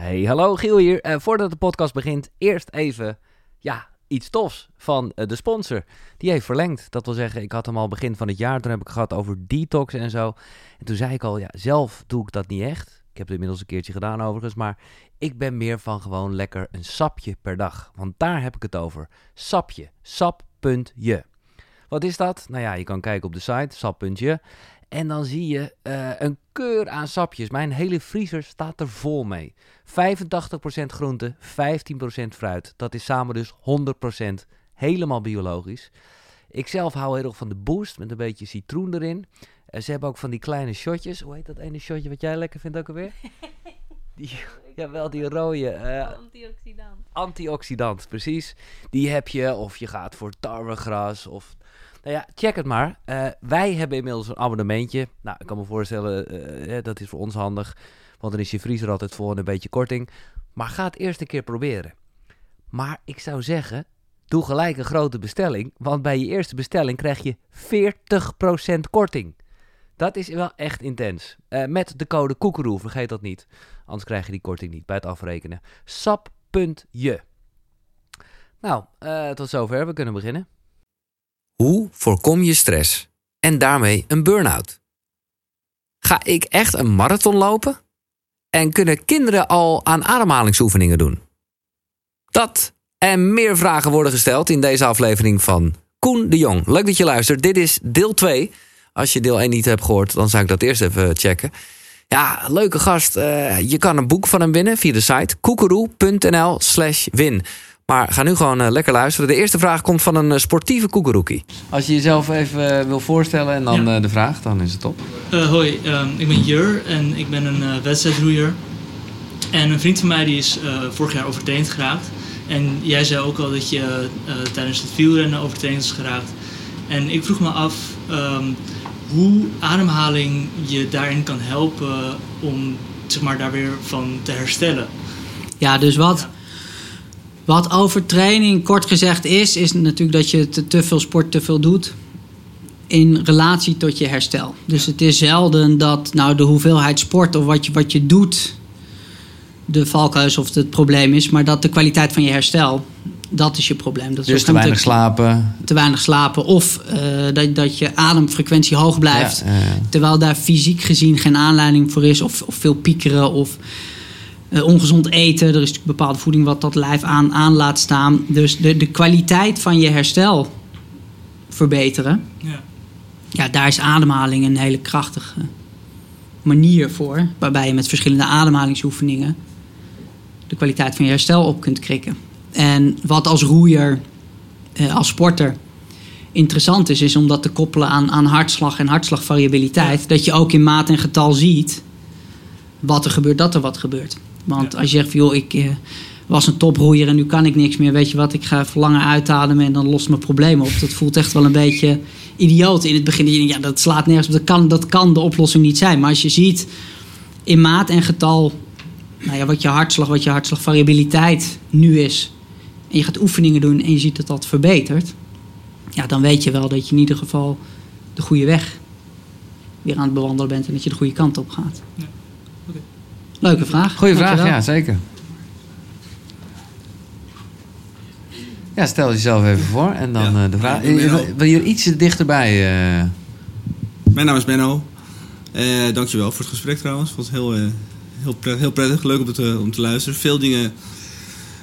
Hey, hallo Giel hier. Eh, voordat de podcast begint, eerst even ja, iets tofs van eh, de sponsor. Die heeft verlengd. Dat wil zeggen, ik had hem al begin van het jaar. Toen heb ik gehad over detox en zo. En toen zei ik al, ja, zelf doe ik dat niet echt. Ik heb het inmiddels een keertje gedaan overigens. Maar ik ben meer van gewoon lekker een sapje per dag. Want daar heb ik het over. Sapje. Sap.je. Wat is dat? Nou ja, je kan kijken op de site, sap.je. En dan zie je eh, een keur aan sapjes. Mijn hele vriezer staat er vol mee. 85% groente, 15% fruit. Dat is samen dus 100% helemaal biologisch. Ik zelf hou heel erg van de boost met een beetje citroen erin. Uh, ze hebben ook van die kleine shotjes. Hoe heet dat ene shotje wat jij lekker vindt ook alweer? Die, jawel, die rode. Uh, Antioxidant. Antioxidant, precies. Die heb je, of je gaat voor tarwegras of nou ja, check het maar. Uh, wij hebben inmiddels een abonnementje. Nou, ik kan me voorstellen, uh, dat is voor ons handig. Want dan is je vriezer altijd vol en een beetje korting. Maar ga het eerst een keer proberen. Maar ik zou zeggen, doe gelijk een grote bestelling. Want bij je eerste bestelling krijg je 40% korting. Dat is wel echt intens. Uh, met de code koekeroe, vergeet dat niet. Anders krijg je die korting niet bij het afrekenen. Sap.je. Nou, tot zover. We kunnen beginnen. Hoe voorkom je stress en daarmee een burn-out? Ga ik echt een marathon lopen? En kunnen kinderen al aan ademhalingsoefeningen doen? Dat en meer vragen worden gesteld in deze aflevering van Koen de Jong. Leuk dat je luistert. Dit is deel 2. Als je deel 1 niet hebt gehoord, dan zou ik dat eerst even checken. Ja, leuke gast. Uh, je kan een boek van hem winnen via de site koekeroe.nl slash win. Maar ga nu gewoon uh, lekker luisteren. De eerste vraag komt van een uh, sportieve koekeroekie. Als je jezelf even uh, wil voorstellen en dan ja. de vraag, dan is het top. hoi, um, ik ben Jur en ik ben een wedstrijdroeier. En een vriend van mij die is vorig jaar overtraind geraakt. En jij zei ook al dat je tijdens het wielrennen overtraind is geraakt. En ik vroeg me af um, hoe ademhaling je daarin kan helpen om zeg maar, daar weer van te herstellen. Ja, dus wat... Ja wat overtraining kort gezegd is, is natuurlijk dat je te, te, veel sport te veel doet in relatie tot je herstel. Dus het is zelden dat nou, de hoeveelheid sport of wat je, wat je doet de valkuis of het probleem is, maar dat de kwaliteit van je herstel, dat is je probleem. Dat dus te weinig slapen. Te weinig slapen of uh, dat, dat je ademfrequentie hoog blijft, ja, ja, ja. terwijl daar fysiek gezien geen aanleiding voor is of, of veel piekeren of uh, ongezond eten. Er is natuurlijk bepaalde voeding wat dat lijf aan, aan laat staan. Dus de, de kwaliteit van je herstel verbeteren. Ja. ja, daar is ademhaling een hele krachtige manier voor. Waarbij je met verschillende ademhalingsoefeningen de kwaliteit van je herstel op kunt krikken. En wat als roeier, eh, als sporter interessant is, is om dat te koppelen aan, aan hartslag en hartslagvariabiliteit. Dat je ook in maat en getal ziet wat er gebeurt, dat er wat gebeurt. Want als je zegt, joh, ik eh, was een toproeier en nu kan ik niks meer. Weet je wat, ik ga even langer uitademen en dan lost mijn probleem op. Dat voelt echt wel een beetje idioot in het begin. Ja, dat slaat nergens op. Dat kan, dat kan de oplossing niet zijn. Maar als je ziet in maat en getal nou ja, wat je hartslag, wat je hartslagvariabiliteit nu is. En je gaat oefeningen doen en je ziet dat dat verbetert. Ja, dan weet je wel dat je in ieder geval de goede weg weer aan het bewandelen bent en dat je de goede kant op gaat. Ja. Leuke vraag. Goeie vraag, ja, zeker. Ja, stel jezelf even voor en dan ja, uh, de vraag. Wil je iets dichterbij? Uh... Mijn naam is Benno. Uh, dankjewel voor het gesprek trouwens. Vond het heel, heel, prettig, heel prettig, leuk om te, om te luisteren. Veel dingen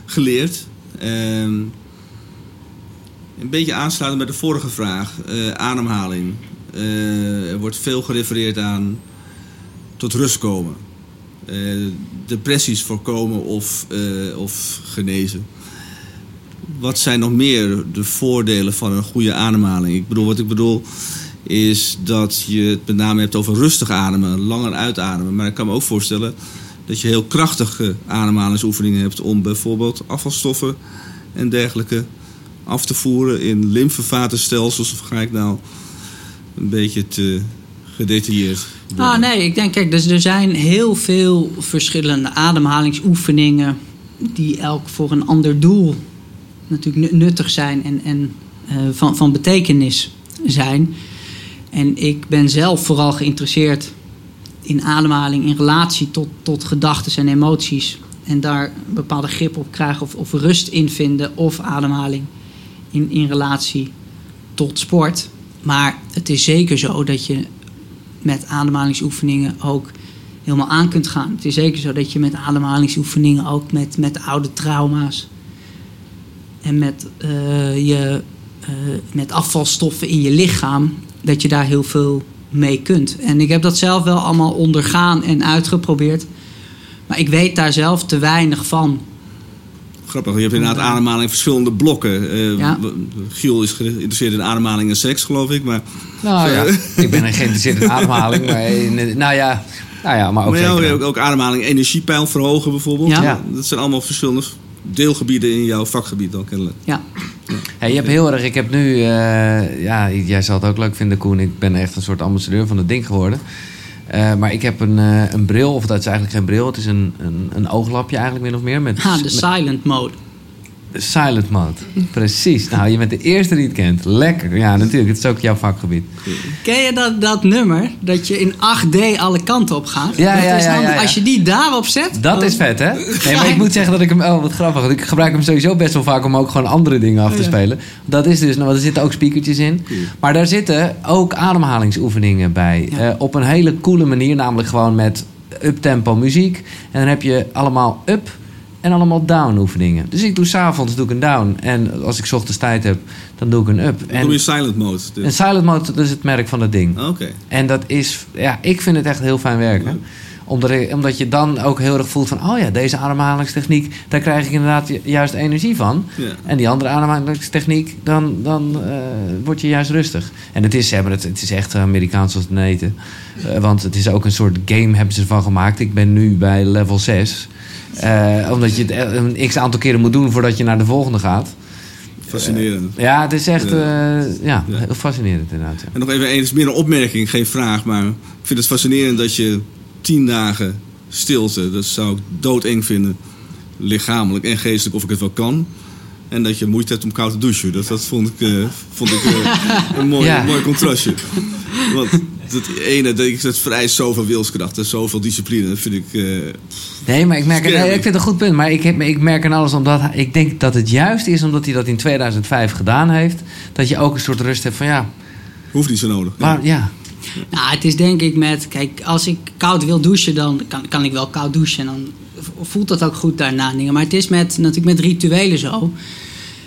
geleerd. Ehm, een beetje aansluiten bij de vorige vraag. ademhaling. er wordt veel gerefereerd aan tot rust komen. Eh, depressies voorkomen of, eh, of genezen. Wat zijn nog meer de voordelen van een goede ademhaling? Ik bedoel, wat ik bedoel is dat je het met name hebt over rustig ademen, langer uitademen. Maar ik kan me ook voorstellen dat je heel krachtige ademhalingsoefeningen hebt om bijvoorbeeld afvalstoffen en dergelijke af te voeren in lymfevatenstelsels. Of ga ik nou een beetje te gedetailleerd? Ah, nee, ik denk, kijk, dus er zijn heel veel verschillende ademhalingsoefeningen die elk voor een ander doel natuurlijk nuttig zijn en, en uh, van, van betekenis zijn. En ik ben zelf vooral geïnteresseerd in ademhaling in relatie tot, tot gedachten en emoties en daar een bepaalde grip op krijgen of, of rust in vinden of ademhaling in, in relatie tot sport. Maar het is zeker zo dat je met ademhalingsoefeningen ook helemaal aan kunt gaan. Het is zeker zo dat je met ademhalingsoefeningen ook met, met oude trauma's en met, uh, je, uh, met afvalstoffen in je lichaam, dat je daar heel veel mee kunt. En ik heb dat zelf wel allemaal ondergaan en uitgeprobeerd. Maar ik weet daar zelf te weinig van. Grappig, je hebt inderdaad ademhaling in verschillende blokken. Uh, ja. Giel is geïnteresseerd in ademhaling en seks, geloof ik. Maar, nou ja, ik ben geïnteresseerd in ademhaling. Maar in, nou ja, nou ja, maar ook, maar ook, ook ademhaling, energiepeil verhogen bijvoorbeeld. Ja. Dat zijn allemaal verschillende deelgebieden in jouw vakgebied dan kennelijk. Ja. Hey, je hebt heel erg, ik heb nu, uh, ja, jij zal het ook leuk vinden, Koen. Ik ben echt een soort ambassadeur van het ding geworden. Uh, maar ik heb een, uh, een bril, of dat is eigenlijk geen bril, het is een, een, een ooglapje eigenlijk min of meer. Met, ah, de silent mode. Silent mode. Precies. Nou, je bent de eerste die het kent. Lekker. Ja, natuurlijk. Het is ook jouw vakgebied. Ken je dat, dat nummer? Dat je in 8D alle kanten op gaat? Ja, ja, ja, ja, Als je die daarop zet... Dat is vet, hè? Nee, maar ik moet zeggen dat ik hem... Oh, wat grappig. Ik gebruik hem sowieso best wel vaak om ook gewoon andere dingen af te spelen. Dat is dus... Nou, er zitten ook speakertjes in. Maar daar zitten ook ademhalingsoefeningen bij. Uh, op een hele coole manier. Namelijk gewoon met uptempo muziek. En dan heb je allemaal up en allemaal down oefeningen. Dus ik doe s'avonds doe ik een down. En als ik ochtends tijd heb, dan doe ik een up. en doe je silent mode? Dus. En silent mode, dat is het merk van het ding. Oké. En dat is, ja, ik vind het echt heel fijn werken. Omdat, omdat je dan ook heel erg voelt van... oh ja, deze ademhalingstechniek, daar krijg ik inderdaad juist energie van. Ja. En die andere ademhalingstechniek, dan, dan uh, word je juist rustig. En het is, hebben het, het is echt Amerikaans als het eten. Uh, want het is ook een soort game hebben ze ervan gemaakt. Ik ben nu bij level 6... Uh, omdat je het een x aantal keren moet doen voordat je naar de volgende gaat. Fascinerend. Uh, ja, het is echt ja. Ja, heel fascinerend inderdaad. Ja. En nog even, het is meer een opmerking, geen vraag. Maar ik vind het fascinerend dat je tien dagen stilte, dat zou ik doodeng vinden. Lichamelijk en geestelijk, of ik het wel kan. En dat je moeite hebt om koud te douchen. Dat, dat vond ik, vond ik een, mooi, ja. mooi contrastje. Want het ene, dat ik, het vereist zoveel wilskracht en zoveel discipline. Dat vind ik. Uh, nee, maar ik merk nee, ik vind het een goed punt. Maar ik, heb, ik merk aan alles omdat ik denk dat het juist is omdat hij dat in 2005 gedaan heeft. Dat je ook een soort rust hebt van ja. Hoeft niet zo nodig. Maar ja. Nou, het is denk ik met, kijk, als ik koud wil douchen, dan kan, kan ik wel koud douchen. En dan voelt dat ook goed daarna. Maar het is met, natuurlijk met rituelen zo.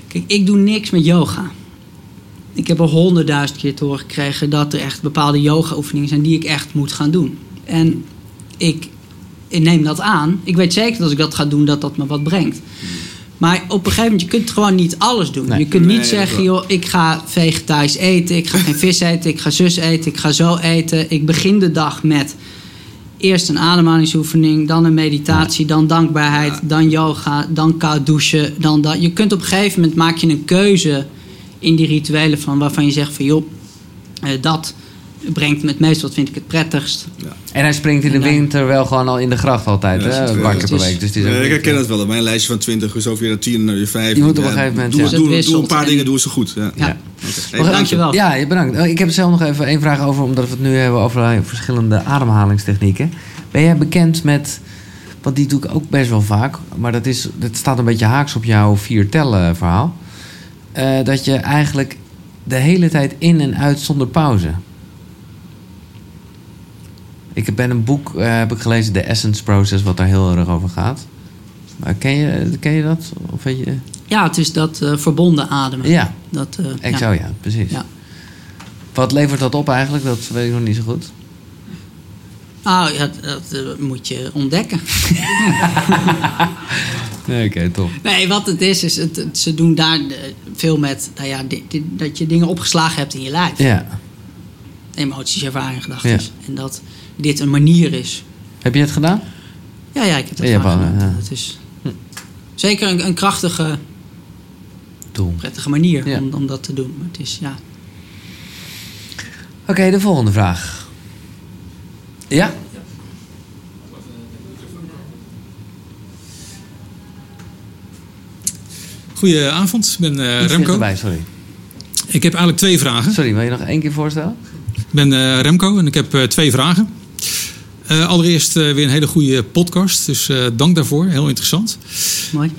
Kijk, ik doe niks met yoga ik heb al honderdduizend keer te horen gekregen dat er echt bepaalde yoga-oefeningen zijn die ik echt moet gaan doen. En ik, ik, neem dat aan. Ik weet zeker dat als ik dat ga doen, dat dat me wat brengt. Maar op een gegeven moment, je kunt gewoon niet alles doen. Je kunt niet zeggen, joh, ik ga vegetarisch eten, ik ga geen vis eten, ik ga zus eten, ik ga zo eten. Ik begin de dag met eerst een ademhalingsoefening, dan een meditatie, dan dankbaarheid, dan yoga, dan koud douchen. Dan dat. Je kunt op een gegeven moment maak je een keuze in die rituelen van waarvan je zegt van joh, uh, dat brengt me het meest, wat vind ik het prettigst. Ja. En hij springt in de winter wel gewoon al in de gracht altijd, ja, hè? Een keer per week. Dus ja, ik herken het wel. Op mijn lijstje van 20 is over naar 10 naar je 5. Je moet op een gegeven moment... Doe, doe, doe, een paar dingen, doe ze goed. Ja. ja. Okay. Hey, Dankjewel. Ja, bedankt. Oh, ik heb zelf nog even één vraag over, omdat we het nu hebben over verschillende ademhalingstechnieken. Ben jij bekend met... Want die doe ik ook best wel vaak. Maar dat, is, dat staat een beetje haaks op jouw vier tellen verhaal. Uh, dat je eigenlijk de hele tijd in en uit zonder pauze. Ik ben een boek uh, heb ik gelezen, The Essence Process, wat daar heel erg over gaat. Maar ken je, ken je dat? Of weet je? Ja, het is dat uh, verbonden ademen. Ja, dat, ik zou ja, precies. Ja. Wat levert dat op eigenlijk? Dat weet ik nog niet zo goed. Nou, ja, dat moet je ontdekken. Nee, oké, okay, top. Nee, wat het is, is het, ze doen daar eh, veel met nou ja, dat je dingen opgeslagen hebt in je lijf. Ja. Emoties, ervaringen, gedachten. Ja. En dat dit een manier is. Heb je het gedaan? Ja, ja ik heb het ja, gedaan. Ja. Het is hm. zeker een, een krachtige, Doel. prettige manier ja. om, om dat te doen. Maar het is, ja. Oké, okay, de volgende vraag. Ja? Goedenavond, ik ben uh, Remco. Erbij, sorry. Ik heb eigenlijk twee vragen. Sorry, wil je nog één keer voorstellen? Ik ben uh, Remco en ik heb uh, twee vragen. Uh, allereerst uh, weer een hele goede podcast, dus uh, dank daarvoor. Heel interessant. Mooi.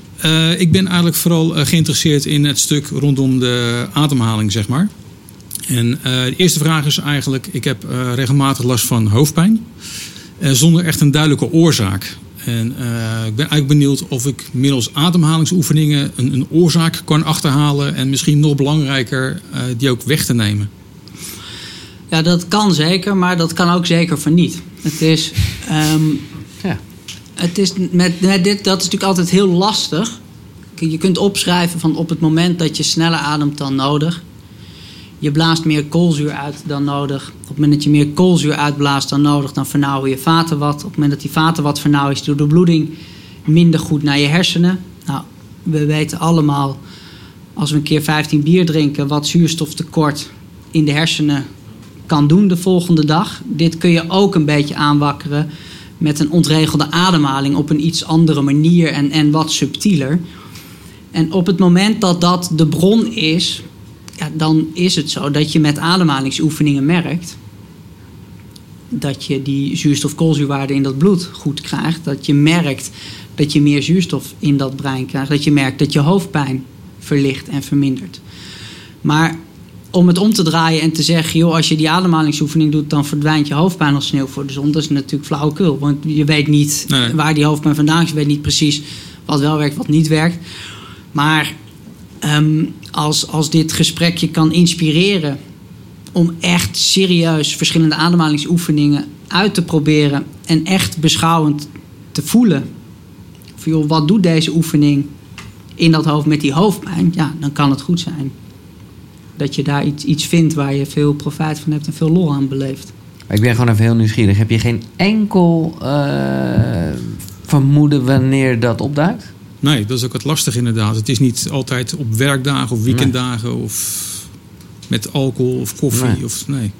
ik ben eigenlijk vooral geïnteresseerd in het stuk rondom de ademhaling, zeg maar. En de eerste vraag is eigenlijk: ik heb regelmatig last van hoofdpijn, zonder echt een duidelijke oorzaak. En ik ben eigenlijk benieuwd of ik middels ademhalingsoefeningen een, een oorzaak kan achterhalen en misschien nog belangrijker, die ook weg te nemen. Ja, dat kan zeker, maar dat kan ook zeker van niet. Het is, um, ja. het is met, met, dit, dat is natuurlijk altijd heel lastig. Je kunt opschrijven van op het moment dat je sneller ademt dan nodig. Je blaast meer koolzuur uit dan nodig. Op het moment dat je meer koolzuur uitblaast dan nodig, dan vernauwen je vaten wat. Op het moment dat die vaten wat vernauwen, is de bloeding minder goed naar je hersenen. Nou, we weten allemaal, als we een keer 15 bier drinken, wat zuurstoftekort in de hersenen kan doen de volgende dag. Dit kun je ook een beetje aanwakkeren met een ontregelde ademhaling op een iets andere manier en, en wat subtieler. En op het moment dat dat de bron is, ja, dan is het zo dat je met ademhalingsoefeningen merkt dat je die zuurstof-koolzuurwaarde in dat bloed goed krijgt. Dat je merkt dat je meer zuurstof in dat brein krijgt. Dat je merkt dat je hoofdpijn verlicht en vermindert. Maar om het om te draaien en te zeggen, joh, als je die ademhalingsoefening doet, dan verdwijnt je hoofdpijn als sneeuw voor de zon. Dat is natuurlijk flauwekul. Want je weet niet waar die hoofdpijn vandaan is. Je weet niet precies wat wel werkt, wat niet werkt. Maar ehm, als, als dit gesprek je kan inspireren om echt serieus verschillende ademhalingsoefeningen uit te proberen en echt beschouwend te voelen. Van, joh, wat doet deze oefening in dat hoofd met die hoofdpijn? Ja, dan kan het goed zijn dat je daar iets, iets vindt waar je veel profijt van hebt en veel lol aan beleeft. Ik ben gewoon even heel nieuwsgierig. Heb je geen enkel uh, vermoeden wanneer dat opduikt? Nee, dat is ook wat lastig inderdaad. Het is niet altijd op werkdagen of weekenddagen of met alcohol of koffie. Nee. Of, nee.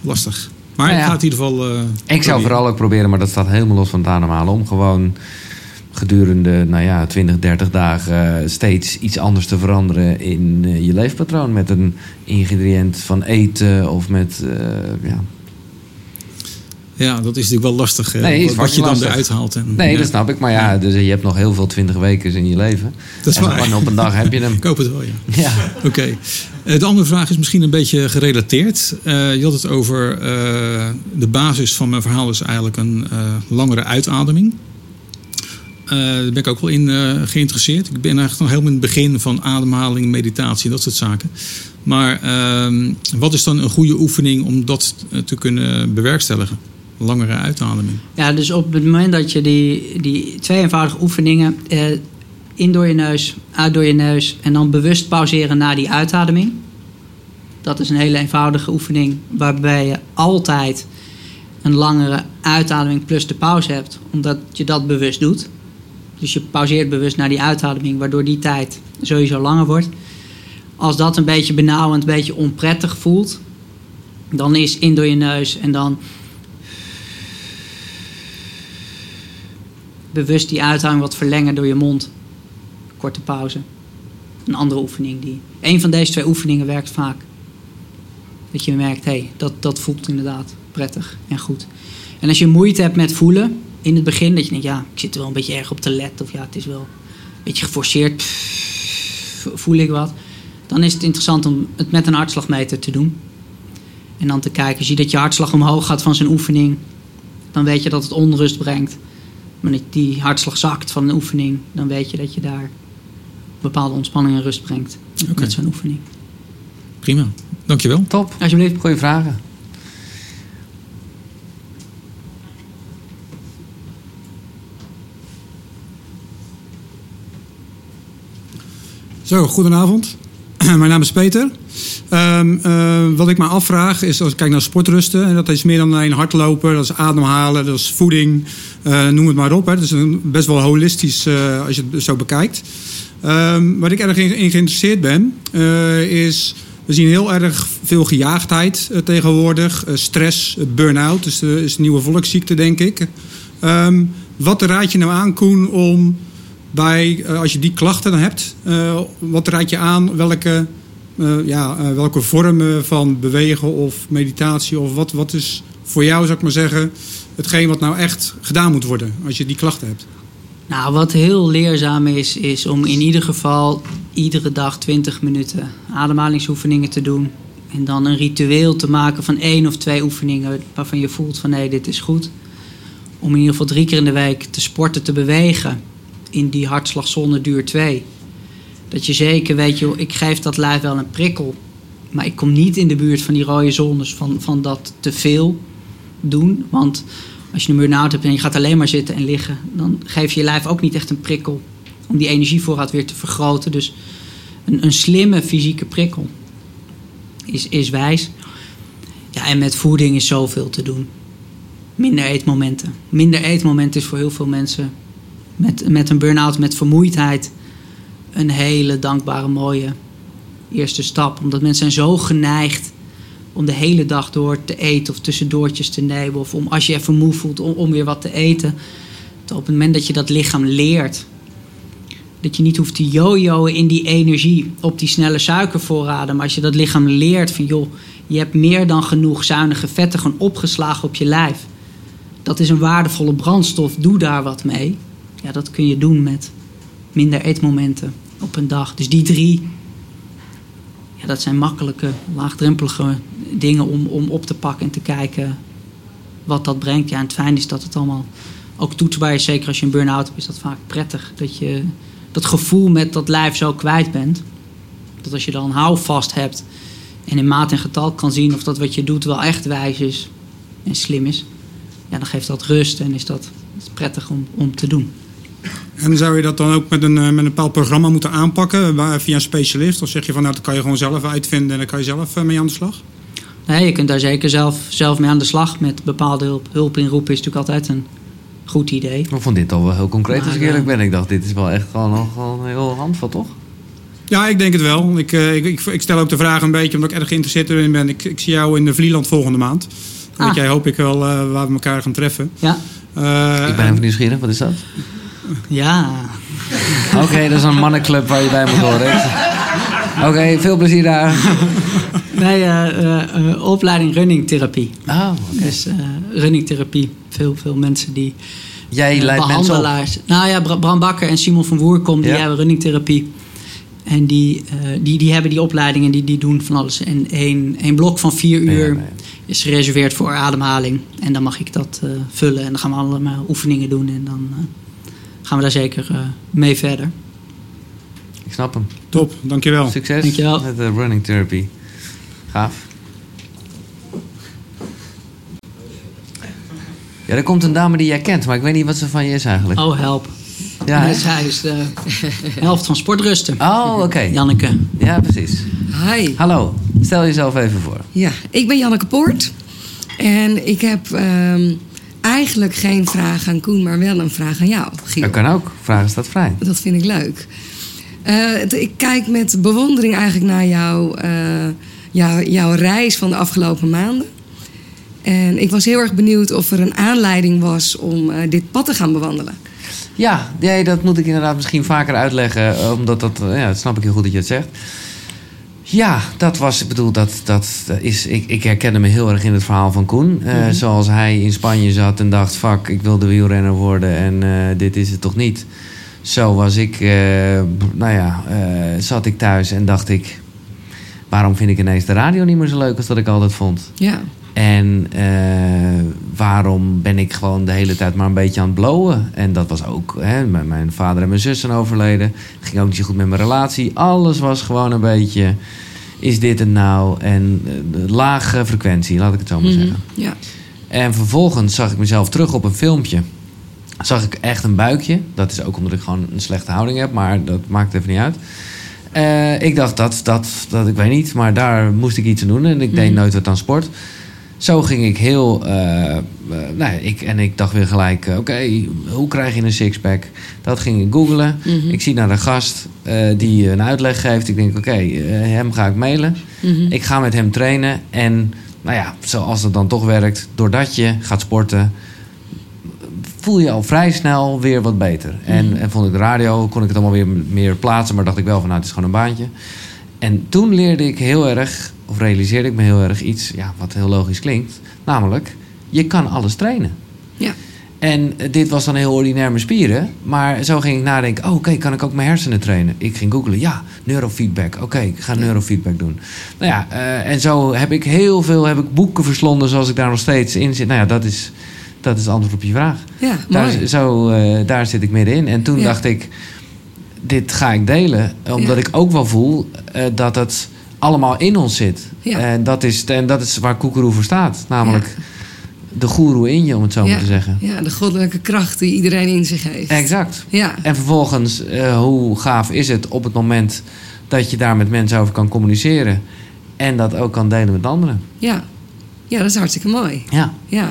Lastig. Maar nou ja. ik ga in ieder geval. Uh, ik zou vooral ook proberen, maar dat staat helemaal los van het ademhalen. Om gewoon gedurende nou ja, 20, 30 dagen steeds iets anders te veranderen in uh, je leefpatroon. Met een ingrediënt van eten of met. Uh, ja. ja, dat is natuurlijk wel lastig. Nee, wat, je dan eruit haalt. En, nee, ja. dat snap ik. Maar ja, dus je hebt nog heel veel 20 weken in je leven. Dat is en waar. En op een dag heb je hem. ik hoop het wel, ja. ja. Oké. Okay. de andere vraag is misschien een beetje gerelateerd. Uh, je had het over de basis van mijn verhaal is eigenlijk een langere uitademing. Uh, daar ben ik ook wel in uh, geïnteresseerd. Ik ben eigenlijk nog helemaal in het begin van ademhaling, meditatie, dat soort zaken. Maar uh, wat is dan een goede oefening om dat te kunnen bewerkstelligen? Langere uitademing. Ja, dus op het moment dat je die, die twee eenvoudige oefeningen in door je neus, uit door je neus en dan bewust pauzeren na die uitademing. Dat is een hele eenvoudige oefening waarbij je altijd een langere uitademing plus de pauze hebt, omdat je dat bewust doet. Dus je pauzeert bewust naar die uitademing, waardoor die tijd sowieso langer wordt. Als dat een beetje benauwend, een beetje onprettig voelt, dan is in door je neus en dan bewust die uitademing wat verlengen door je mond. Korte pauze. Een andere oefening die. Een van deze twee oefeningen werkt vaak. Dat je merkt, hé, hey, dat, dat voelt inderdaad prettig en goed. En als je moeite hebt met voelen, in het begin dat je denkt, ja, ik zit er wel een beetje erg op te letten. Of ja, het is wel een beetje geforceerd. voel ik wat. Dan is het interessant om het met een hartslagmeter te doen. En dan te kijken, zie dat je hartslag omhoog gaat van zijn oefening. Dan weet je dat het onrust brengt. Maar dat die hartslag zakt van een oefening, dan weet je dat je daar bepaalde ontspanning en rust brengt. Okay. Met zo'n oefening. Prima, dankjewel. Top. Alsjeblieft. Goeie vragen. Zo, goedenavond. Mijn naam is Peter. Um, uh, wat ik me afvraag is, als ik kijk naar sportrusten, en dat is meer dan alleen hardlopen, dat is ademhalen, dat is voeding, uh, noem het maar op. Hè. Dat is een, best wel holistisch uh, als je het zo bekijkt. Um, wat ik erg in, geïnteresseerd ben, is, we zien heel erg veel gejaagdheid tegenwoordig, stress, burn-out, dus is een nieuwe volksziekte denk ik. Um, wat raad je nou aan, Koen, om bij, uh, als je die klachten dan hebt, uh, wat raad je aan? Welke, uh, ja, welke vormen van bewegen of meditatie of wat, wat is voor jou, zou ik maar zeggen, hetgeen wat nou echt gedaan moet worden als je die klachten hebt? Nou, wat heel leerzaam is, is om in ieder geval iedere dag 20 minuten ademhalingsoefeningen te doen. En dan een ritueel te maken van één of twee oefeningen waarvan je voelt van hé, dit is goed. Om in ieder geval drie keer in de week te sporten, te bewegen in die hartslagzone duur 2. Dat je zeker weet, joh, ik geef dat lijf wel een prikkel. Maar ik kom niet in de buurt van die rode zones van, van dat te veel doen. Want als je een burn-out hebt en je gaat alleen maar zitten en liggen, dan geef je je lijf ook niet echt een prikkel om die energievoorraad weer te vergroten. Dus een, een slimme fysieke prikkel is, is wijs. Ja, en met voeding is zoveel te doen. Minder eetmomenten. Minder eetmomenten is voor heel veel mensen met, met een burn-out, met vermoeidheid, een hele dankbare, mooie eerste stap. Omdat mensen zijn zo geneigd om de hele dag door te eten of tussendoortjes te nemen. Of om als je even moe voelt om, om weer wat te eten. op het moment dat je dat lichaam leert. Dat je niet hoeft te jojoen in die energie op die snelle suikervoorraden. Maar als je dat lichaam leert van joh, je hebt meer dan genoeg zuinige vetten gewoon opgeslagen op je lijf. Dat is een waardevolle brandstof, doe daar wat mee. Ja, dat kun je doen met minder eetmomenten op een dag. Dus die drie, ja, dat zijn makkelijke, laagdrempelige dingen om, om op te pakken en te kijken wat dat brengt. Ja, en het fijn is dat het allemaal ook toetsbaar is. Zeker als je een burn-out hebt, is dat vaak prettig. Dat je dat gevoel met dat lijf zo kwijt bent. Dat als je dan houvast hebt en in maat en getal kan zien of dat wat je doet wel echt wijs is en slim is. Ja, dan geeft dat rust en is dat prettig om, om te doen. En zou je dat dan ook met een, eh, met een bepaald programma moeten aanpakken via een specialist? Of zeg je van nou, dat kan je gewoon zelf uitvinden en dan kan je zelf eh, mee aan de slag? Nee, je kunt daar zeker zelf, zelf mee aan de slag. Met bepaalde hulp. Hulp inroepen is natuurlijk altijd een goed idee. Ik vond dit al wel heel concreet als ik eerlijk ben. Ik dacht, dit is wel echt gewoon nog wel een heel handvat, toch? Ja, ik denk het wel. Ik, ik, ik, ik, stel ook de vraag een beetje omdat ik erg geïnteresseerd in ben. Ik, ik zie jou in de Vlieland volgende maand. Dan ah. jij hoop ik wel uh, waar we elkaar gaan treffen. Ja. Uh, ik ben even nieuwsgierig, wat is dat? Ja. Oké, dat is een mannenclub waar je bij moet horen. Oké, veel plezier daar. Nee, uh, opleiding running therapie. Oh, okay. Dus running therapie. Veel, veel mensen die... Jij leidt behandelaars. Nou ja, Bram Bakker en Simon van Woerkom, die hebben running therapie. En die, die, die hebben die opleiding en die, die doen van alles. En één, één blok van vier uur is gereserveerd voor ademhaling. En dan mag ik dat vullen. En dan gaan we allemaal oefeningen doen. En dan gaan we daar zeker uh, mee verder. Ik snap hem. Top, dankjewel. Succes dankjewel. met de running therapy. Gaaf. Ja, er komt een dame die jij kent, maar ik weet niet wat ze van je is eigenlijk. Oh, help. Ja, zij is de helft van Sportrusten. Oh, oké. Janneke. Ja, precies. Hi. Hallo, stel jezelf even voor. Ja, ik ben Janneke Poort. En ik heb um, eigenlijk geen vraag aan Koen, maar wel een vraag aan jou, Giel. Dat kan ook. Vragen staat vrij. Dat vind ik leuk. Uh, ik kijk met bewondering eigenlijk naar jou, uh, jou, jouw reis van de afgelopen maanden. En ik was heel erg benieuwd of er een aanleiding was om uh, dit pad te gaan bewandelen. Ja, nee, dat moet ik inderdaad misschien vaker uitleggen. Omdat dat, ja, dat snap ik heel goed dat je het zegt. Ja, dat was, ik bedoel, dat, dat is, ik, ik herkende me heel erg in het verhaal van Koen. Uh, mm-hmm. Zoals hij in Spanje zat en dacht, fuck, ik wil de wielrenner worden en uh, dit is het toch niet. Zo was ik, uh, nou ja, zat ik thuis en dacht ik, waarom vind ik ineens de radio niet meer zo leuk als dat ik altijd vond? Ja. En waarom ben ik gewoon de hele tijd maar een beetje aan het blowen? En dat was ook, hè, mijn vader en mijn zus zijn overleden. Het ging ook niet zo goed met mijn relatie. Alles was gewoon een beetje, is dit het nou? En uh, lage frequentie, laat ik het zo maar Mhm, zeggen. Ja. En vervolgens zag ik mezelf terug op een filmpje. Zag ik echt een buikje. Dat is ook omdat ik gewoon een slechte houding heb, maar dat maakt even niet uit. Eh, ik dacht dat, dat, dat, ik weet niet, maar daar moest ik iets aan doen. En ik deed Mhm. nooit wat aan sport. Zo ging ik heel. eh, eh, nou, ik, en ik dacht weer gelijk: eh, oké, hoe krijg je een sixpack? Dat ging ik googlen. Mhm. Ik zie naar een gast die een uitleg geeft. Ik denk: oké, hem ga ik mailen. Mhm. Ik ga met hem trainen. En nou ja, zoals het dan toch werkt, doordat je gaat sporten, voel je al vrij snel weer wat beter. En, en vond ik de radio, kon ik het allemaal weer meer plaatsen, maar dacht ik wel van nou, het is gewoon een baantje. En toen leerde ik heel erg, of realiseerde ik me heel erg iets, ja, wat heel logisch klinkt. Namelijk, je kan alles trainen. En eh, dit was dan heel ordinair mijn spieren. Maar zo ging ik nadenken. Oh, oké, kan ik ook mijn hersenen trainen? Ik ging googlen. Ja, neurofeedback. Oké, ik ga neurofeedback doen. Nou ja, eh, en zo heb ik heel veel heb ik boeken verslonden zoals ik daar nog steeds in zit. Nou ja, dat is, dat is het antwoord op je vraag. Ja, Daar, mooi. zo, eh, daar zit ik middenin. En toen Ja. dacht ik, dit ga ik delen. Omdat Ja. ik ook wel voel eh, dat het allemaal in ons zit. Ja. En, dat is, en dat is waar Koekeroe voor staat. Namelijk de goeroe in je, om het zo maar te zeggen. Ja, de goddelijke kracht die iedereen in zich heeft. Exact. Ja, En vervolgens, eh, hoe gaaf is het op het moment dat je daar met mensen over kan communiceren. En dat ook kan delen met anderen. ja. ja, dat is hartstikke mooi. Ja. Ja.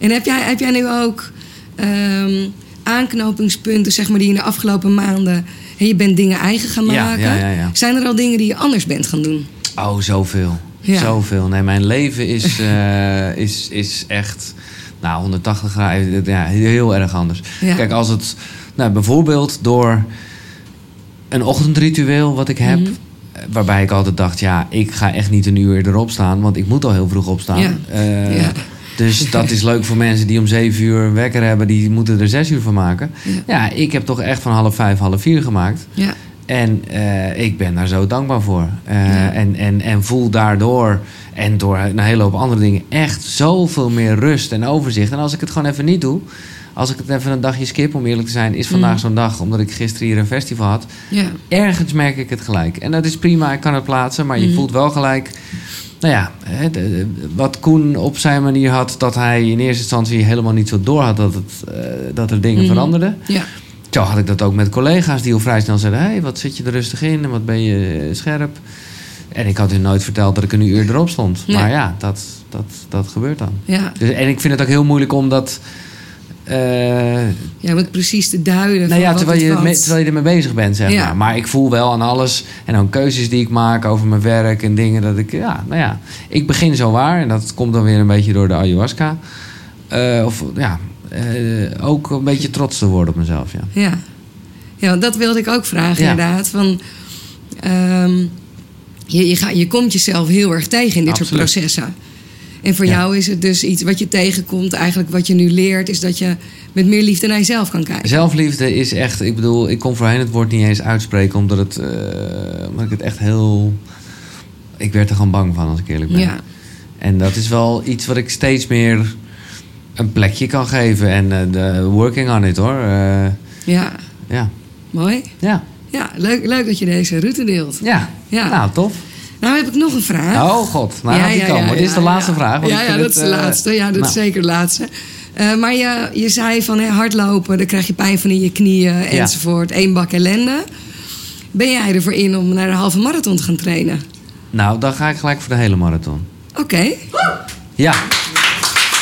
En heb jij, heb jij nu ook ehm, aanknopingspunten, zeg maar, die in de afgelopen maanden... Hè, je bent dingen eigen gaan maken. ja, ja, ja. Zijn er al dingen die je anders bent gaan doen? Oh, zoveel. Zoveel. Nee, mijn leven is, eh, is, is echt... Nou, 180 graden. Ja, heel erg anders. Kijk, als het... Nou, bijvoorbeeld door een ochtendritueel wat ik heb... Mhm. Waarbij ik altijd dacht, ja, ik ga echt niet een uur erop staan, want ik moet al heel vroeg opstaan. Ja. Eh, Ja. Dus dat is leuk voor mensen die om zeven uur een wekker hebben, die moeten er zes uur van maken. Ja. Ja, ik heb toch echt van half vijf, half vier gemaakt. Ja, En eh, ik ben daar zo dankbaar voor. Eh, Ja. en, en, en voel daardoor, en door een hele hoop andere dingen, echt zoveel meer rust en overzicht. En als ik het gewoon even niet doe, als ik het even een dagje skip, om eerlijk te zijn, is vandaag Mm. zo'n dag, omdat ik gisteren hier een festival had. Ergens merk ik het gelijk. En dat is prima, ik kan het plaatsen, maar je Mhm. voelt wel gelijk. Nou ja, wat Koen op zijn manier had, dat hij in eerste instantie helemaal niet zo door had dat, het, eh, dat er dingen Mhm. veranderden. ja. Zo had ik dat ook met collega's die al vrij snel zeiden: hé, hey, wat zit je er rustig in en wat ben je eh, scherp. En ik had hun nooit verteld dat ik een uur erop stond. Nee. Maar ja, dat, dat, dat gebeurt dan. ja. Dus, en ik vind het ook heel moeilijk om dat. Eh, Ja, met precies te duiden. nou van ja, terwijl het je, me- terwijl je ermee bezig bent, zeg Ja. maar. Maar ik voel wel aan alles. En dan keuzes die ik maak over mijn werk en dingen dat ik... Ja, nou ja, ik begin zo waar. En dat komt dan weer een beetje door de ayahuasca. Eh, of ja, eh, ook een beetje trots te worden op mezelf, ja. Ja. ja, want dat wilde ik ook vragen Ja. inderdaad. Van, ehm, je, je, gaat, je komt jezelf heel erg tegen in dit soort processen. En voor Ja. jou is het dus iets wat je tegenkomt. Eigenlijk wat je nu leert, is dat je met meer liefde naar jezelf kan kijken. Zelfliefde is echt... Ik bedoel, ik kon voorheen het woord niet eens uitspreken... omdat, het, omdat ik het echt heel... Ik werd er gewoon bang van, als ik eerlijk ben. Ja, En dat is wel iets wat ik steeds meer een plekje kan geven. En eh, de working on it, hoor. Eh, ja, ja, mooi. ja, Ja, leuk, leuk dat je deze route deelt. ja. Ja. Nou, tof. Nou heb ik nog een vraag. Oh god, nou laat die komen. Dit is de laatste ja. vraag. want Ja, ja dat het, is de eh, laatste. Ja, dat nou, is zeker de laatste. Eh, maar je, je zei van hè, hardlopen, dan krijg je pijn van in je knieën enzovoort. Eén bak ellende. Ben jij ervoor in om naar de halve marathon te gaan trainen? Nou, dan ga ik gelijk voor de hele marathon. Oké. Ja.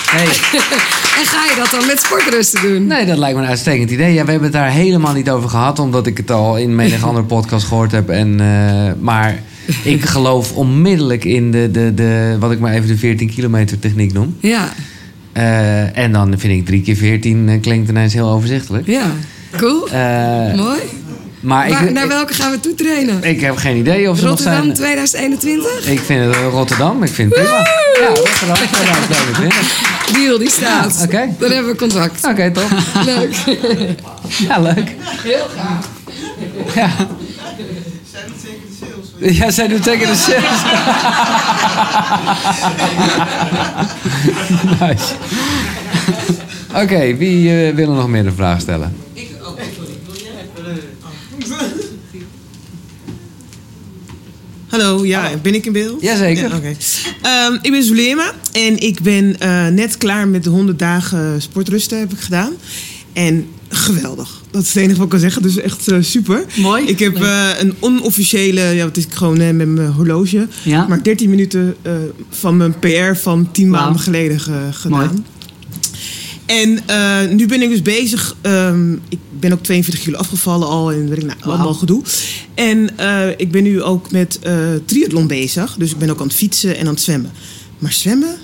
Hey. En ga je dat dan met sportrusten doen? Nee, dat lijkt me een uitstekend idee. Ja, we hebben het daar helemaal niet over gehad, omdat ik het al in menig andere podcast gehoord heb. En, eh, maar ik geloof onmiddellijk in de, de, de, wat ik maar even de 14 kilometer techniek noem. Ja, Eh, en dan vind ik 3 keer 14 eh, klinkt ineens heel overzichtelijk. ja. Cool. Eh, Mooi. maar Waar- ik, naar welke gaan we toe trainen? ik heb geen idee of ze nog Rotterdam zijn. 2021? Ik vind het Rotterdam, ik vind het prima. Ja, Rotterdam 2022. Deal, die staat. Ja, oké. Dan hebben we contact. Oké, top. Leuk. Ja, leuk. Heel gaaf. Ja. Ja, zij doet zeker de sales. nice. Oké, wie eh, wil er nog meer een vraag stellen? Hallo, ja, ben ik in beeld? Jazeker. Ja, oké. Ehm, ik ben Zulema en ik ben eh, net klaar met de 100 dagen sportrusten heb ik gedaan. En geweldig. Dat is het enige wat ik kan zeggen. Dus echt eh, super. Mooi. Ik heb eh, een onofficiële, ja, wat is ik gewoon eh, met mijn horloge, Ja. maar 13 minuten van mijn PR van 10 Wauw. maanden geleden ge- gedaan. Mooi. En nu ben ik dus bezig. ehm, ik ben ook 42 kilo afgevallen al en weet ik, nou, Wauw. allemaal gedoe. En ik ben nu ook met triathlon bezig. Dus ik ben ook aan het fietsen en aan het zwemmen. Maar zwemmen?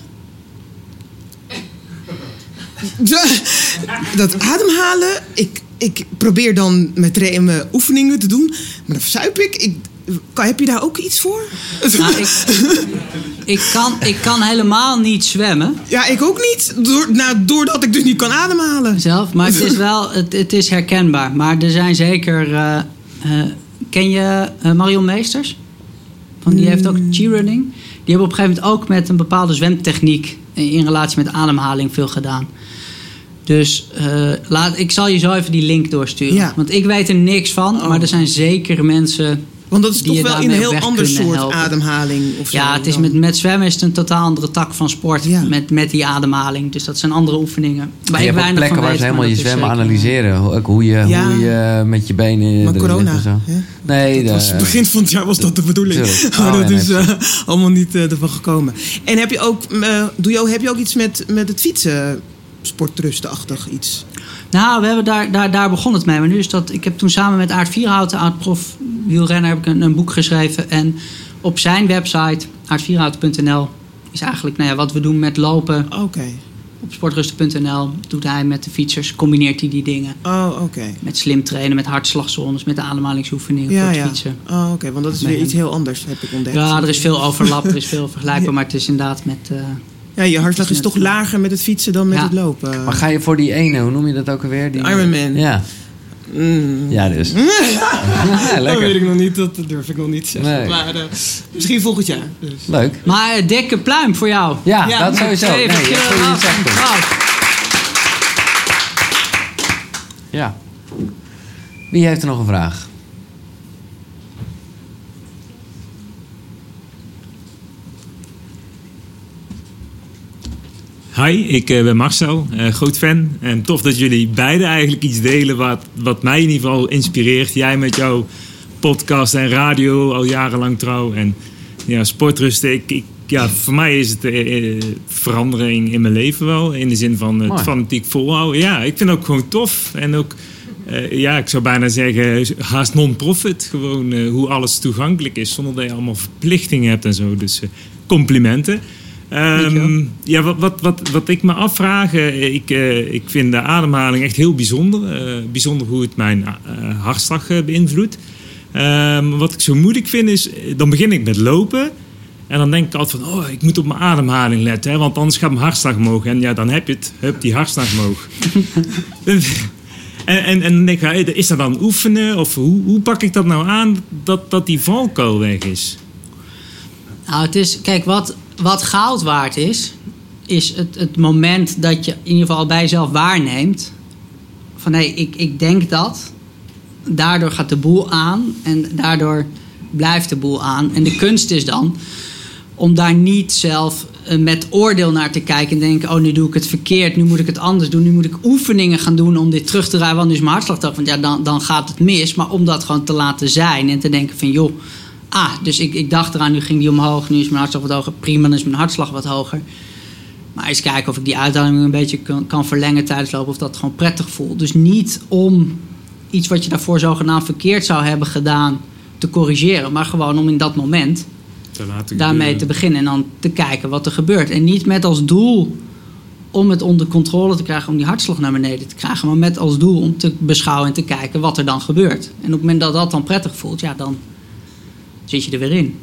dat ademhalen. Ik, ik probeer dan met tra- mijn oefeningen te doen. Maar dan verzuip ik. ik Heb je daar ook iets voor? Nou, ik, ik, kan, ik kan helemaal niet zwemmen Ja, ik ook niet. Door, nou, doordat ik dus niet kan ademhalen. zelf. Maar het is wel het, het is herkenbaar. Maar er zijn zeker... eh, eh, ken je eh, Marion Meesters? Van, die heeft ook cheerrunning. Die hebben op een gegeven moment ook met een bepaalde zwemtechniek... in relatie met ademhaling veel gedaan. Dus eh, laat, ik zal je zo even die link doorsturen. Ja. Want ik weet er niks van. Oh. Maar er zijn zeker mensen Want dat is Die je toch wel in een daarmee heel weg ander kunnen soort helpen. ademhaling. Of zo Ja, het is met, met zwemmen is het een totaal andere tak van sport. Ja. Met, met die ademhaling. Dus dat zijn andere oefeningen. Waar je ik hebt plekken van waar ze helemaal maar je zwemmen zeker- analyseren. Hoe, ook hoe, je, Ja. hoe je met je benen Maar erin corona. zo. Nee, Dat was begin van het jaar was dat de bedoeling. Tuurlijk. Maar Oh, dat ja, is eh, allemaal niet eh, ervan gekomen. En heb je ook, eh doe je, ook- heb je ook iets met, met het fietsen? Sportrustachtig iets. Nou, we hebben daar, daar, daar begon het mee. Maar nu is dat... Ik heb toen samen met Aart Vierhouten, oud-prof wielrenner... heb ik een, een boek geschreven. En op zijn website, aartvierhouten.nl... is eigenlijk nou ja, wat we doen met lopen. Oké. Op sportrusten.nl doet hij met de fietsers... combineert hij die dingen. Oh, oké. Met slim trainen, met hartslagzones... met de ademhalingsoefeningen Ja, voor het ja. fietsen. Oh, oké. Want dat is weer iets heel anders, heb ik ontdekt. Ja, er is veel overlap, er is veel vergelijkbaar. Maar het is inderdaad met... eh, Ja, je hartslag is toch lager met het fietsen dan met Ja. het lopen. Maar ga je voor die ene, hoe noem je dat ook alweer? Die... Ironman. Ja, Mm. ja dus. ja, Dat weet ik nog niet, dat durf ik nog niet te zeggen. Nee. Maar eh, misschien volgend jaar. Dus. Leuk. Maar eh, dikke pluim voor jou. Ja, Ja, dat sowieso. Nee, dat. Applaus. Ja. Wie heeft er nog een vraag? Hi, ik eh, ben Marcel, eh, groot fan. En tof dat jullie beiden eigenlijk iets delen wat, wat mij in ieder geval inspireert. Jij met jouw podcast en radio al jarenlang trouw. En ja, sportrusten. Ik, ik, ja, voor mij is het eh, eh, verandering in mijn leven wel. In de zin van het Mooi. fanatiek volhouden. Ja, ik vind het ook gewoon tof. En ook, eh, ja, ik zou bijna zeggen, haast non-profit. Gewoon eh, hoe alles toegankelijk is. Zonder dat je allemaal verplichtingen hebt en zo. Dus complimenten. Ehm, ja, wat, wat, wat, wat ik me afvraag, eh, ik, eh, ik vind de ademhaling echt heel bijzonder. Eh, bijzonder hoe het mijn hartslag beïnvloedt. Ehm, wat ik zo moeilijk vind is, dan begin ik met lopen. En dan denk ik altijd van, oh, ik moet op mijn ademhaling letten. Hè, want anders gaat mijn hartslag omhoog. En ja, dan heb je het, hup, die hartslag omhoog. en, en, en dan denk ik, is dat dan oefenen? Of hoe, hoe pak ik dat nou aan dat, dat die valkuil weg is? Nou, het is, kijk, wat, wat goud waard is, is het, het moment dat je in ieder geval bij jezelf waarneemt. Van hé, ik, ik denk dat. Daardoor gaat de boel aan en daardoor blijft de boel aan. En de kunst is dan om daar niet zelf eh, met oordeel naar te kijken en denken: oh, nu doe ik het verkeerd, nu moet ik het anders doen, nu moet ik oefeningen gaan doen om dit terug te draaien, want nu is mijn hartslag hoog. Want ja, dan, dan gaat het mis. Maar om dat gewoon te laten zijn en te denken: van joh, ah, dus ik, ik dacht eraan, nu ging die omhoog, nu is mijn hartslag wat hoger, prima, dan is mijn hartslag wat hoger. Maar eens kijken of ik die uitdaging een beetje kan, kan verlengen tijdens lopen, of dat gewoon prettig voelt. Dus niet om iets wat je daarvoor zogenaamd verkeerd zou hebben gedaan te corrigeren, maar gewoon om in dat moment Te daarmee te beginnen en dan te kijken wat er gebeurt. En niet met als doel om het onder controle te krijgen, om die hartslag naar beneden te krijgen, maar met als doel om te beschouwen en te kijken wat er dan gebeurt. En op het moment dat dat dan prettig voelt, ja, dan zit je er weer in.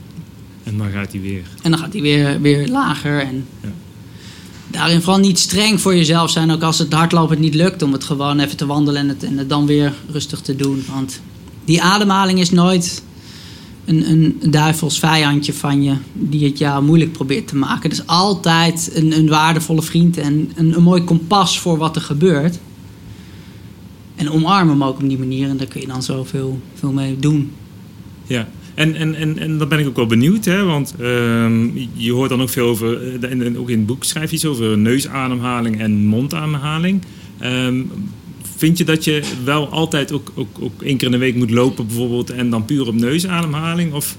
En dan gaat hij weer. En dan gaat hij weer, weer lager. En Ja. daarin vooral niet streng voor jezelf zijn. Ook als het hardlopen niet lukt. Om het gewoon even te wandelen en het, en het dan weer rustig te doen. Want die ademhaling is nooit een, een duivels vijandje van je. Die het jou moeilijk probeert te maken. Het is altijd een, een waardevolle vriend. En een, een mooi kompas voor wat er gebeurt. En omarm hem ook op die manier. En daar kun je dan zoveel veel mee doen. Ja, en, en, en, en dan ben ik ook wel benieuwd, hè, want ehm, je hoort dan ook veel over, eh, en, en ook in het boek schrijf je iets over neusademhaling en mondademhaling. Ehm, vind je dat je wel altijd ook, ook, ook één keer in de week moet lopen bijvoorbeeld en dan puur op neusademhaling? Of,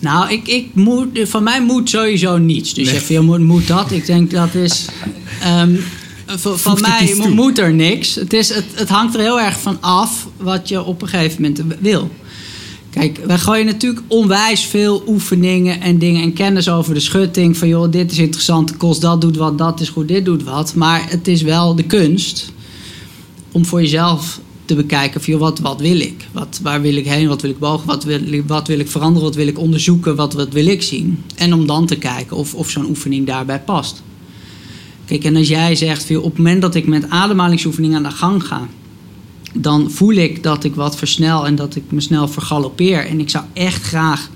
Nou, ik, ik moet, van mij moet sowieso niets. Dus Nee. je zegt, moet, moet dat? Ik denk dat is... ehm, van mij iets mo- toe? moet er niks. Het, is, het, het hangt er heel erg van af wat je op een gegeven moment wil. Kijk, wij gooien natuurlijk onwijs veel oefeningen en dingen en kennis over de schutting. Van joh, dit is interessant, kost dat doet wat, dat is goed, dit doet wat. Maar het is wel de kunst om voor jezelf te bekijken van joh, wat, wat wil ik? Wat, waar wil ik heen? Wat wil ik bogen? Wat wil, wat wil ik veranderen? Wat wil ik onderzoeken? Wat, wat wil ik zien? En om dan te kijken of, of zo'n oefening daarbij past. Kijk, en als jij zegt, joh, op het moment dat ik met ademhalingsoefeningen aan de gang ga, dan voel ik dat ik wat versnel en dat ik me snel vergalopeer. En ik zou echt graag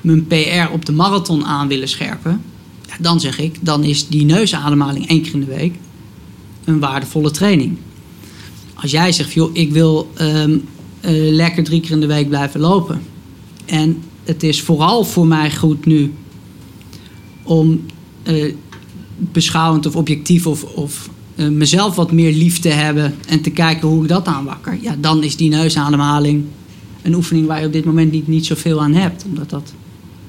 mijn PR op de marathon aan willen scherpen. Ja, dan zeg ik, dan is die neusademhaling één keer in de week een waardevolle training. Als jij zegt, joh, ik wil ehm, eh, lekker drie keer in de week blijven lopen. En het is vooral voor mij goed nu om eh, beschouwend of objectief of, of eh, mezelf wat meer lief te hebben en te kijken hoe ik dat aanwakker. Ja, dan is die neusademhaling een oefening waar je op dit moment niet, niet zoveel aan hebt. Omdat dat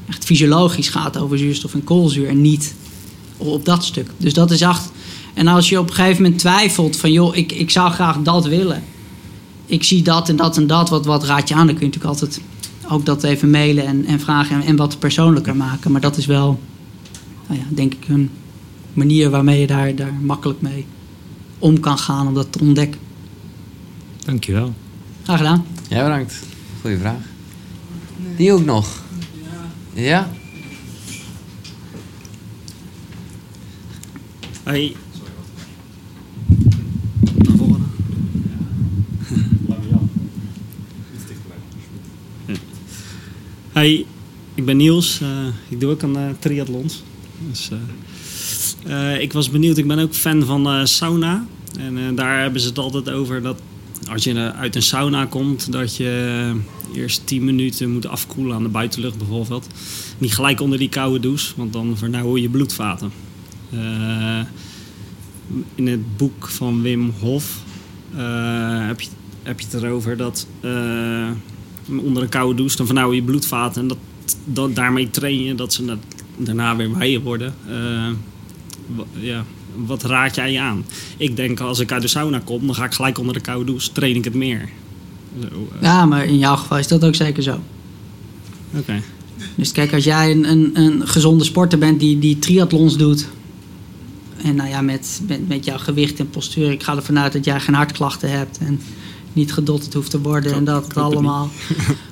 echt fysiologisch gaat over zuurstof en koolzuur en niet op dat stuk. Dus dat is echt. En als je op een gegeven moment twijfelt van joh, ik, ik zou graag dat willen. Ik zie dat en dat en dat, wat, wat raad je aan? Dan kun je natuurlijk altijd ook dat even mailen en, en vragen en, en wat persoonlijker maken. Maar dat is wel, nou ja, denk ik, een manier waarmee je daar, daar makkelijk mee om kan gaan om dat te ontdekken. Dankjewel. Graag gedaan. Ja, bedankt. Goeie vraag. Die ook nog? Ja? Hoi. Naar voren. Hoi, ik ben Niels. Eh, ik doe ook aan uh, triathlons. Dus, eh, eh, ik was benieuwd, ik ben ook fan van eh, sauna. En eh, daar hebben ze het altijd over dat als je uit een sauna komt, dat je eerst 10 minuten moet afkoelen aan de buitenlucht bijvoorbeeld. Niet gelijk onder die koude douche, want dan vernauwen je bloedvaten. In het boek van Wim Hof heb, je, heb je het erover dat onder een koude douche dan vernauwen je bloedvaten. En dat, dat, daarmee train je dat ze na- daarna weer wijder worden. Ja, wat raad jij aan? Ik denk als ik uit de sauna kom, dan ga ik gelijk onder de koude douche, train ik het meer. Zo, eh, Ja, maar in jouw geval is dat ook zeker zo. Oké. Dus kijk, als jij een, een, een gezonde sporter bent die, die triathlons doet. En nou ja, met, met, met jouw gewicht en postuur. Ik ga ervan uit dat jij geen hartklachten hebt. En niet gedotterd hoeft te worden. en dat het allemaal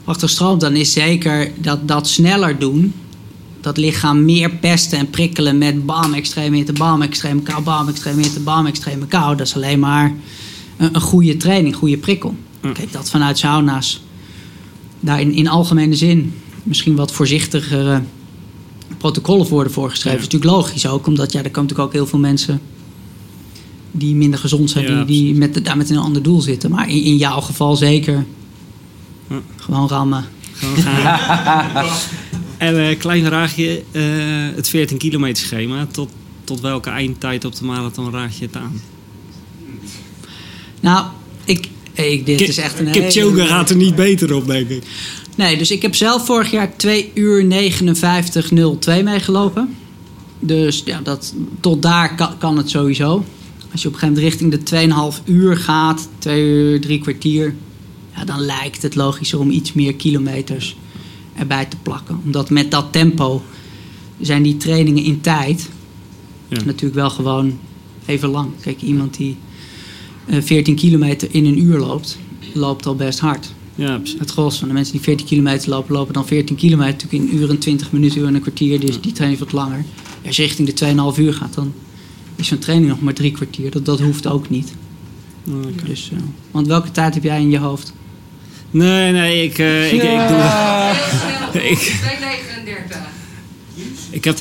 achter stroomt. Dan is zeker dat, dat sneller doen. Dat lichaam meer pesten en prikkelen met bam, extreme hitte, bam, extreme kou, bam, extreme hitte, bam, extreme kou. Dat is alleen maar een, een goede training, goede prikkel. Kijk, dat vanuit sauna's daar in, in algemene zin misschien wat voorzichtigere protocollen worden voorgeschreven. Ja. is natuurlijk logisch ook, omdat ja, er komen natuurlijk ook heel veel mensen die minder gezond zijn, Ja, die, die met, daar met een ander doel zitten. Maar in, in jouw geval zeker Ja. gewoon rammen. Gewoon gaan. en een klein vraagje, eh, het 14 kilometer schema. Tot, tot welke eindtijd op de marathon raad je het aan? Nou, ik, ik, dit is echt een Kipchoge gaat er niet beter op, denk ik. Nee, dus ik heb zelf vorig jaar 2 uur 59.02 meegelopen. Dus ja, dat, tot daar kan, kan het sowieso. Als je op een gegeven moment richting de 2,5 uur gaat, 2 uur, 3 kwartier, ja, dan lijkt het logischer om iets meer kilometers erbij te plakken. Omdat met dat tempo zijn die trainingen in tijd Ja. natuurlijk wel gewoon even lang. Kijk, iemand die eh, 14 kilometer in een uur loopt, loopt al best hard. Ja, precies. Het gros van de mensen die 14 kilometer lopen, lopen dan 14 kilometer. Natuurlijk in een uur en 20 minuten, uur en een kwartier. Dus die training is wat langer. Als je richting de 2,5 uur gaat, dan is zo'n training nog maar drie kwartier. Dat, dat hoeft ook niet. Oké. Dus, eh, want welke tijd heb jij in je hoofd? Nee, nee, ik, eh, ik, ik doe... ik, 239. ik heb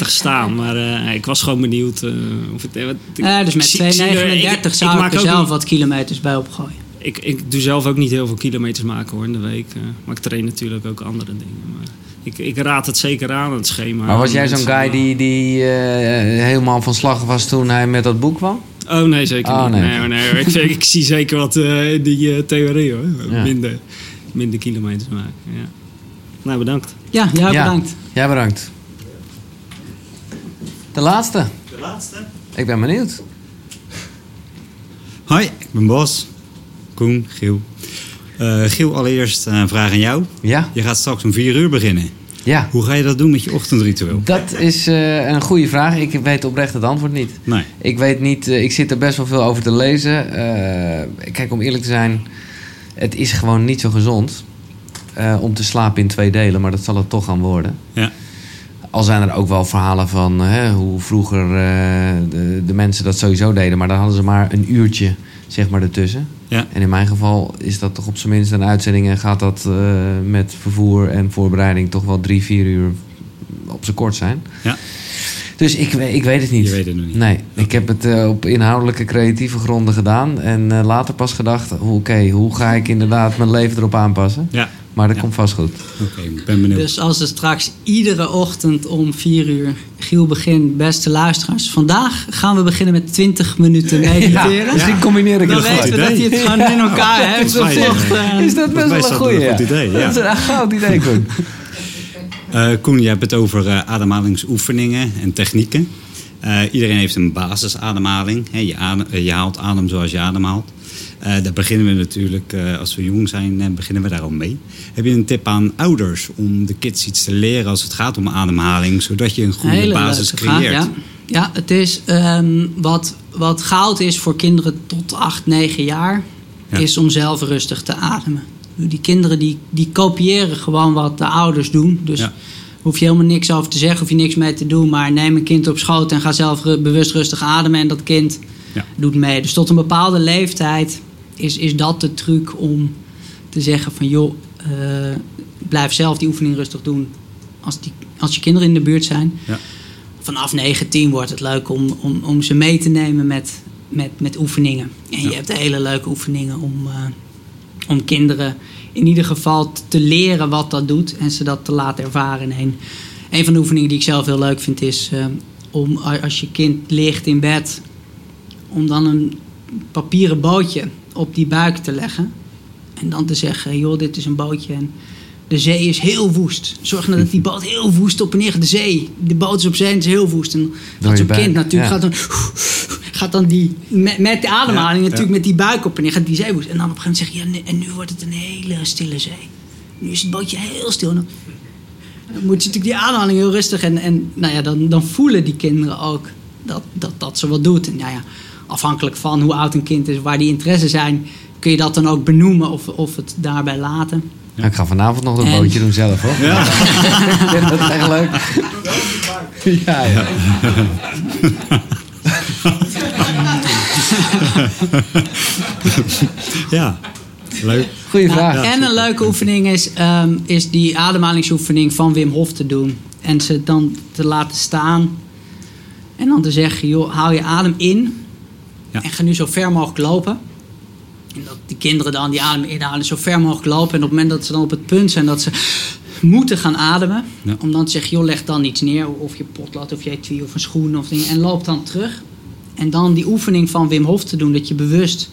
2,39 staan, maar eh, ik was gewoon benieuwd eh, of het... wat- ik- Eh, dus met ik zie- zie er- 2,39 ik- zou ik maak er zelf wat kilometers bij opgooien. Ik, ik doe zelf ook niet heel veel kilometers maken hoor in de week. eh, maar ik train natuurlijk ook andere dingen. Maar ik, ik raad het zeker aan, het schema. Maar was jij zo'n guy die, die eh, helemaal van slag was toen hij met dat boek kwam? Oh nee, zeker Oh, niet. nee. Nee. Ik, zeg- ik zie zeker wat eh, die eh, theorie hoor. Ja. Minder, minder kilometers maken. Ja. Nou, bedankt. Ja, Ja. bedankt. Ja, bedankt. De laatste. De laatste. Ik ben benieuwd. Hoi, ik ben Bos. Koen, Giel. Eh, Giel, allereerst een vraag aan jou. Ja? Je gaat straks om vier uur beginnen. Ja. Hoe ga je dat doen met je ochtendritueel? Dat is eh, een goede vraag. Ik weet oprecht het antwoord niet. Nee. Ik weet niet, eh, ik zit er best wel veel over te lezen. Eh, kijk, om eerlijk te zijn, het is gewoon niet zo gezond om te slapen in twee delen, maar dat zal het toch gaan worden. Ja. Al zijn er ook wel verhalen van hè, hoe vroeger de, de mensen dat sowieso deden, maar dan hadden ze maar een uurtje zeg maar ertussen. Ja. En in mijn geval is dat toch op zijn minst een uitzending en gaat dat eh, met vervoer en voorbereiding toch wel drie, vier uur op zijn kort zijn. Ja. Dus ik, ik weet het niet. Je weet het nog niet. Nee, ik heb het eh, op inhoudelijke creatieve gronden gedaan. En eh, later pas gedacht, oké, hoe ga ik inderdaad mijn leven erop aanpassen? Ja. Maar dat Ja. komt vast goed. Oké, ik ben benieuwd. Dus als er straks iedere ochtend om 4 uur Giel begint, beste luisteraars. Vandaag gaan we beginnen met 20 minuten mediteren. Misschien combineer ik Dan het weten we dat hij het gewoon in elkaar mij, Zocht, eh, Is dat best wel is een dat goeie? een goed ja. idee, ja. Dat is een goud idee, Koen. Eh, Koen, je hebt het over eh, ademhalingsoefeningen en technieken. Eh, iedereen heeft een basisademhaling. Hè, je, adem- je haalt adem zoals je ademhaalt. Eh daar beginnen we natuurlijk, eh, als we jong zijn, beginnen we daar al mee. Heb je een tip aan ouders om de kids iets te leren als het gaat om ademhaling, zodat je een goede Hele basis vraag, creëert? ja. ja, het is ehm, wat, wat goud is voor kinderen tot 8, 9 jaar, Ja. is om zelf rustig te ademen. Die kinderen die, die kopiëren gewoon wat de ouders doen. Dus Ja. hoef je helemaal niks over te zeggen, hoef je niks mee te doen. Maar neem een kind op schoot en ga zelf bewust rustig ademen. En dat kind doet mee. Dus tot een bepaalde leeftijd is, is dat de truc om te zeggen van joh, eh, blijf zelf die oefening rustig doen als, die, als je kinderen in de buurt zijn. Ja. Vanaf 9, 10 wordt het leuk om, om, om ze mee te nemen met, met, met oefeningen. En je hebt hele leuke oefeningen om, eh, om kinderen in ieder geval te leren wat dat doet en ze dat te laten ervaren. En een, van de oefeningen die ik zelf heel leuk vind is eh, om als je kind ligt in bed, om dan een papieren bootje op die buik te leggen. En dan te zeggen, joh, dit is een bootje en de zee is heel woest. Zorg nou dat die boot heel woest op en neer gaat. De zee, de boot is op zee en is heel woest. En dat zo'n kind natuurlijk ja. gaat dan, gaat dan die, met, met de ademhaling Ja, natuurlijk met die buik op en neer gaat die zee woest. En dan op een gegeven moment zeg je, ja, en nu wordt het een hele stille zee. Nu is het bootje heel stil. Dan, moet je natuurlijk die ademhaling heel rustig. En, en nou ja, dan, dan voelen die kinderen ook dat, dat, dat ze wat doet. En ja, ja, afhankelijk van hoe oud een kind is, waar die interesse zijn, kun je dat dan ook benoemen of, of het daarbij laten. Nou, ik ga vanavond nog een En- bootje doen zelf, hoor. Ja. Ik vind dat echt leuk. Ja, ja. ja, leuk. Goeie Nou, vraag. en een leuke oefening is, ehm, is die ademhalingsoefening van Wim Hof te doen. En ze dan te laten staan. En dan te zeggen, joh, haal je adem in. Ja. En ga nu zo ver mogelijk lopen. En dat die kinderen dan die adem inhalen, zo ver mogelijk lopen. En op het moment dat ze dan op het punt zijn dat ze moeten gaan ademen. Ja. Om dan te zeggen, joh, leg dan iets neer. Of je potlat, of je etui, of een schoen of ding. En loop dan terug. En dan die oefening van Wim Hof te doen. Dat je bewust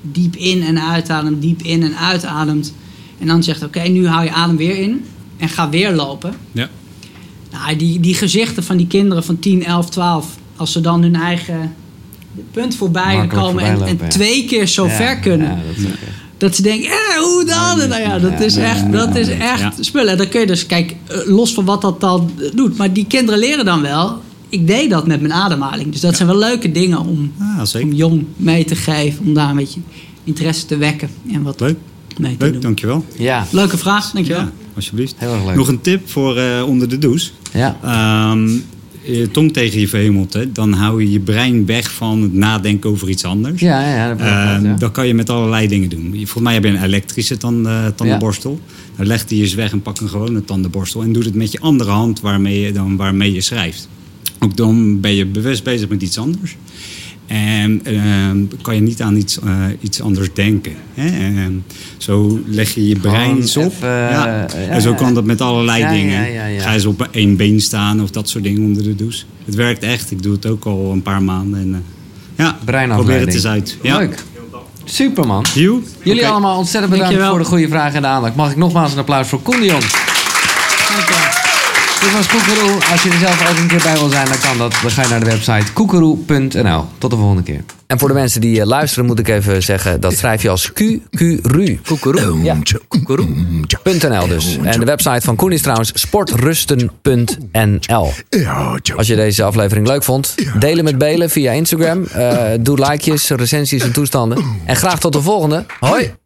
diep in en uitademt, diep in en uitademt. En dan zegt, oké, nu hou je adem weer in. En ga weer lopen. Ja. Nou, die, die gezichten van die kinderen van 10, 11, 12. Als ze dan hun eigen punt voorbij Makkelijk komen. En, en twee keer zo Ja, ver kunnen. Ja, dat is ze denken, eh, hoe dan? En nou ja, dat is echt, dat is echt Ja. spullen. Dan kun je dus, kijk, eh, los van wat dat dan doet. Maar die kinderen leren dan wel. Ik deed dat met mijn ademhaling. Dus dat zijn wel leuke dingen om, Ah, om jong mee te geven. Om daar een beetje interesse te wekken. En wat Leuk, mee te leuk, doen. dankjewel. Ja, Leuke vraag, dankjewel. Ja, alsjeblieft. heel erg leuk. Nog een tip voor eh, onder de douche. Ja. Ehm, je tong tegen je verhemelte, dan hou je je brein weg van het nadenken over iets anders. Ja, ja, dat ja. Dat kan je met allerlei dingen doen. Volgens mij heb je een elektrische tand, eh, tandenborstel. Dan legt die eens weg en pak een gewone tandenborstel. En doe het met je andere hand waarmee je, dan, waarmee je schrijft. Ook dan ben je bewust bezig met iets anders. En ehm, kan je niet aan iets, eh, iets anders denken. Hè? En zo leg je je brein eens op. even, ja. eh, ja, en zo kan dat met allerlei dingen. ja, ja. Ga eens op één been staan of dat soort dingen onder de douche. Het werkt echt. Ik doe het ook al een paar maanden. En, eh, ja, probeer het eens uit. Ja. Leuk. Super, man. Hugh? Jullie allemaal ontzettend bedankt Dankjewel. voor de goede vragen en de aandacht. Mag ik nogmaals een applaus voor Koen de Jong. Dit was Koekeroe. Als je er zelf ook een keer bij wil zijn, dan kan dat. Dan ga je naar de website koekeroe.nl. Tot de volgende keer. En voor de mensen die eh, luisteren moet ik even zeggen... dat schrijf je als Q-Q-RU. Koekeroe. Ja, koekeroe.nl dus. En de website van Koen is trouwens sportrusten.nl. Als je deze aflevering leuk vond, deel hem met Belen via Instagram. Eh, doe likejes, recensies en toestanden. En graag tot de volgende. Hoi!